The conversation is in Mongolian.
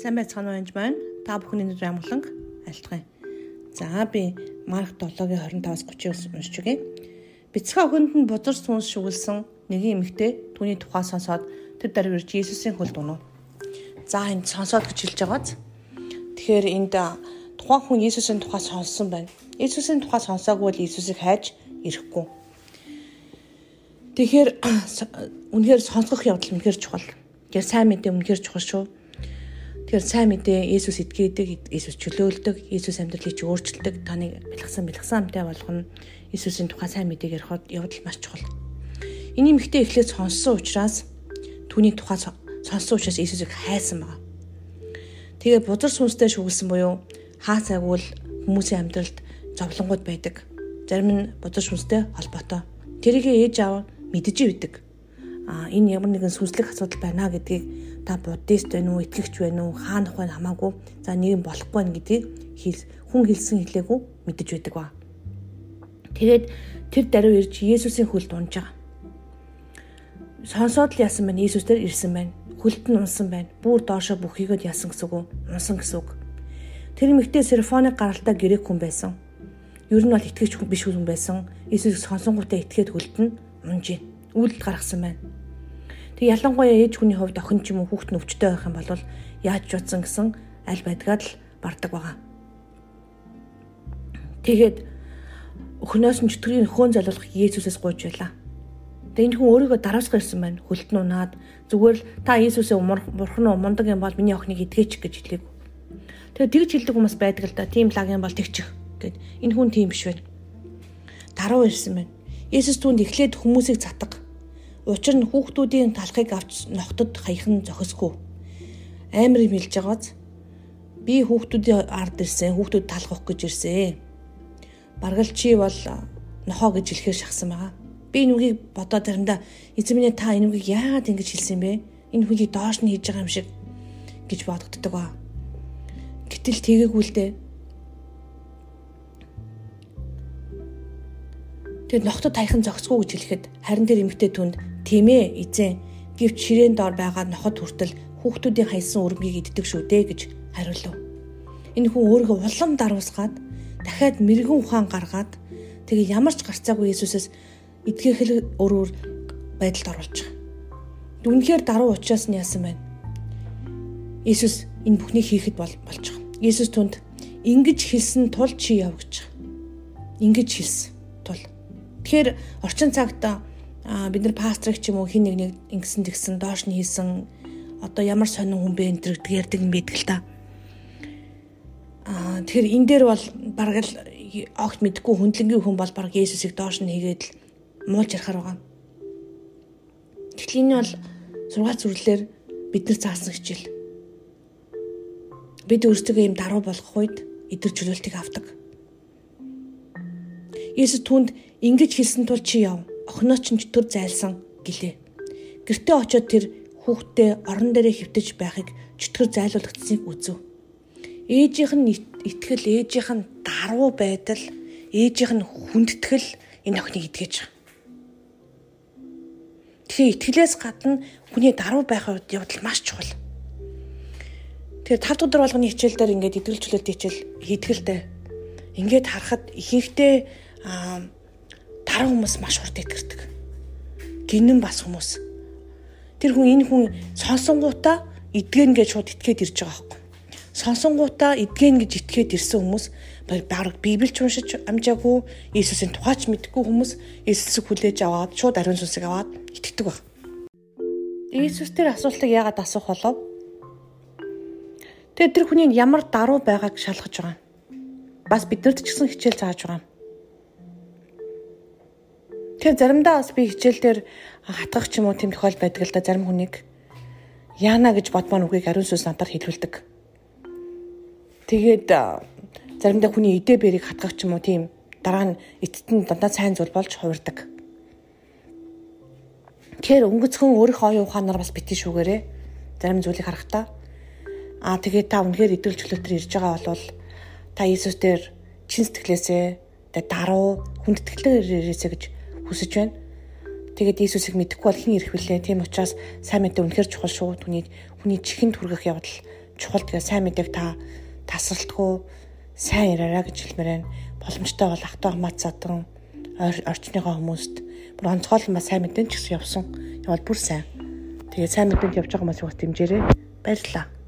Сайн байцгаана уу энэ байна. Та бүхний өнөөдөр амгланг айлтгая. За би Марк 7-гийн 25-аас 30 уншиж өгье. Бяцхан охинд нь бузар сүнс шүглсэн нэгэн эмэгтэй түүний тухай сонсоод тэр даруй ирж Иесусийн хөлд унав. За энд сонсоод гэж хэлж байгааз. Тэгэхээр энд тухайн хүн Иесусийн тухай сонссон байна. Иесусийн тухай сонсоогүй бол Иесусыг хайж ирэхгүй. Тэгэхээр үнэхээр сонсох явдал үнэхээр чухал. Тэгэхээр сайн мэдээ үнэхээр чухал шүү Тэгэхээр сайн мэдээ Есүс итгэдэг, Есүс чөлөөлдөг, Есүс амьдралыг чи өөрчилдөг, таны бэлгсэн бэлгсэн амтай болгоно. Есүсийн тухай сайн мэдээг ярихад явдал маш чухал. Эний мэгтэй эхлээд сонссон учраас түүний тухай сонссон учраас Есүсийг хайсан байна. Тэгээ бузар сүнстэй шүглсэн буюу хаа цагвал хүмүүсийн амьдралд зовлонгууд байдаг. Зарим нь бузар сүнстэй холбоотой. Тэрийг ээж аав мэдэж идэг. А энэ ямар нэгэн сүнслэг асуудал байна гэдгийг та буддист байна уу, итгэгч байна уу, хаанах байна хамаагүй. За нэг юм болохгүй байна гэдгийг хэл хүн хэлсэн хэлээгүй мэдэж байдаг ба. Тэгээд тэр даруй ирж Есүсийн хөлд унж байгаа. Сонсоод л яасан байна? Есүс тэр ирсэн байна. Хөлд нь унсан байна. Бүр доошо бүхийгд яасан гэсэн үг? Унсан гэсэн үг. Тэр мэгтэй Серфоны гаралтай грек хүн байсан. Ер нь бол итгэгч хүн биш хүн байсан. Есүс сонсонгуудаа итгээд хөлд нь унж ийн. Үйлдэл гаргасан байна. Тэг ялангуяа ээж хүний хувьд охин ч юм уу хүүхэд нь өвчтөй байх юм бол яаж ч утсан гэсэн аль байдгаад л бардаг байгаа. Тэгээд өхнөөс нь чөтгөрийн хөөн залуулах Есүсээс гуйж байлаа. Тэгээд энэ хүн өөрийгөө дараасгах ирсэн байна. Хөлт нь унаад зүгээр л та Есүсээ бурхан уу мундаг юм бол миний охиныг идгээч гэж хэлээг. Тэгээд тэгж хэлдэг хүмүүс байдаг л да. Тим лаг юм бол тэгчих гэд. Энэ хүн тийм биш байна. Даруу ирсэн байна. Есүс түүнд эхлээд хүмүүсийг цатга Учир нь хүүхдүүдийн талхыг авч ногтод хаяхан зохисгүй. Амар юм хэлж байгааз би хүүхдүүдийн ард ирсэн, хүүхдүүд талах гэж ирсэн. Баргал чи бол нохоо гэж хэлэхээр шахсан байгаа. Би энэ үгийг бодоод заримдаа эзэн минь та энэ үгийг яагаад ингэж хэлсэн бэ? Энэ хүнийг доош нь хийж байгаа юм шиг гэж бодогддог ба. Гэтэл тэгээгүй л дээ. Тэгээд ногтод таяхан зогсгүй гэж хэлэхэд харин тэр эмэгтэй түнд Тийм ээ, эзэн. Гэвч ширээн доор байгаа нохот хүртэл хүүхдүүдийн хайсан өрмгийг иддэг шүү дээ гэж хариулв. Энэ хүн өөрийгөө улам даруусгаад дахиад мэрэгэн ухаан гаргаад тэгээ ямар ч гарцаагүй Есүсээс эдгэхэл өрөөр байдалд оруулж байгаа. Үнэхээр даруй учраас нь яасан байна? Есүс энэ бүхнийг хийхэд бол болж байгаа. Есүс түнд ингэж хэлсэн тул чи яв гэж. Ингэж хэлсэн тул. Тэгэхээр орчин цагт бид нар пастрыг ч юм уу хин нэг нэг ингэсэн тэгсэн доош нь хийсэн одоо ямар сонин хүн бэ энэ төр ярьдаг юм байдаг л та. Аа тэгэхээр энэ дээр бол бараг л огт мэдгүй хүндлэнгийн хүн бол бараг Есүсийг доош нь хийгээд л муулж ярахаар байгаа. Тэгэхээр энэ бол сургаал зүрлэлээр бид нар заасан хичээл. Бид өөрсдөө юм даруй болох үед эдгэр чөлөөлтийг авдаг. Есүс түнд ингэж хэлсэн тул чи яв охиноо ч төр зайлсан гэлээ. Гэртээ очиод тэр хүүхдээ орон дээрээ хөвтөж байхыг чөтгөр зайлуулагдсаныг үзв. Ээжийнх нь итгэл, ээжийнх нь даруй байдал, ээжийнх нь хүндэтгэл энэ охиныг идгэж байгаа. Тэгэхээр итгэлээс гадна хүний даруй байх явдал маш чухал. Тэгэхээр 5 дахь өдөр болгоны хичээл дээр ингээд идгэлжлэлт хичээл хийдгэлтэй. Ингээд харахад ихэнхдээ таран хүмүүс маш хурд идэрдэг. Гинэн бас хүмүүс. Тэр хүн энэ хүн сонсонгуудаа идгэн гэж шууд итгээд ирж байгаа байхгүй. Сонсонгуудаа идгэн гэж итгээд ирсэн хүмүүс баг Библич уншиж амжаагүй Иесусийн тухайч мэдгүй хүмүүс Иесусыг хүлээж аваад шууд ариун сүнсийг аваад итгэдэг баг. Иесус тэр асуултыг яагаад асуух болов? Тэгээд тэр хүний ямар даруй байгааг шалгаж байгаа. Бас биднэрт ч гэсэн хичээл зааж байгаа. Тэгэхээр заримдаа бас би хичээл дээр хатгах ч юм уу тийм тохиол байдаг л да зарим хүнийг яана гэж бодмоор үгийг ариун сүнс надад хэлүүлдэг. Тэгээд заримдаа хүний идэ бэрийг хатгах ч юм уу тийм дараа нь эцэд нь дандаа сайн зүйл болж хувирдаг. Тэгэхээр өнгөцхөн өөрийнхөө оюун ухаанаар бас битгий шүүгээрээ зарим зүйлийг харахтаа аа тэгээд та үнэхээр идэвхтэй чөлөөтөр ирж байгаа бол та Иесус дээр чин сэтгэлээсээ даруй хүндэтгэлээр ирээсэ гэж хүсэж байна. Тэгээд Иесусыг мэдэхгүй бол хэн ирэх вүлээ? Тийм учраас сайн мэдээ үнэхэр чухал шүү. Түүний хүний чихэнд хүргэх явдал чухал тэгээ сайн мэдээг та тасралтгүй сайн яриараа гэж хэлмээр байна. Боломжтой бол ахтаа хамаац задан орчныхоо хүмүүст бүр онцгойлон ба сайн мэдэн ч гэсэн явсан. Явал бүр сайн. Тэгээ сайн мэдэн явж байгаа хүмүүс бас дэмжээрэй. Баярлалаа.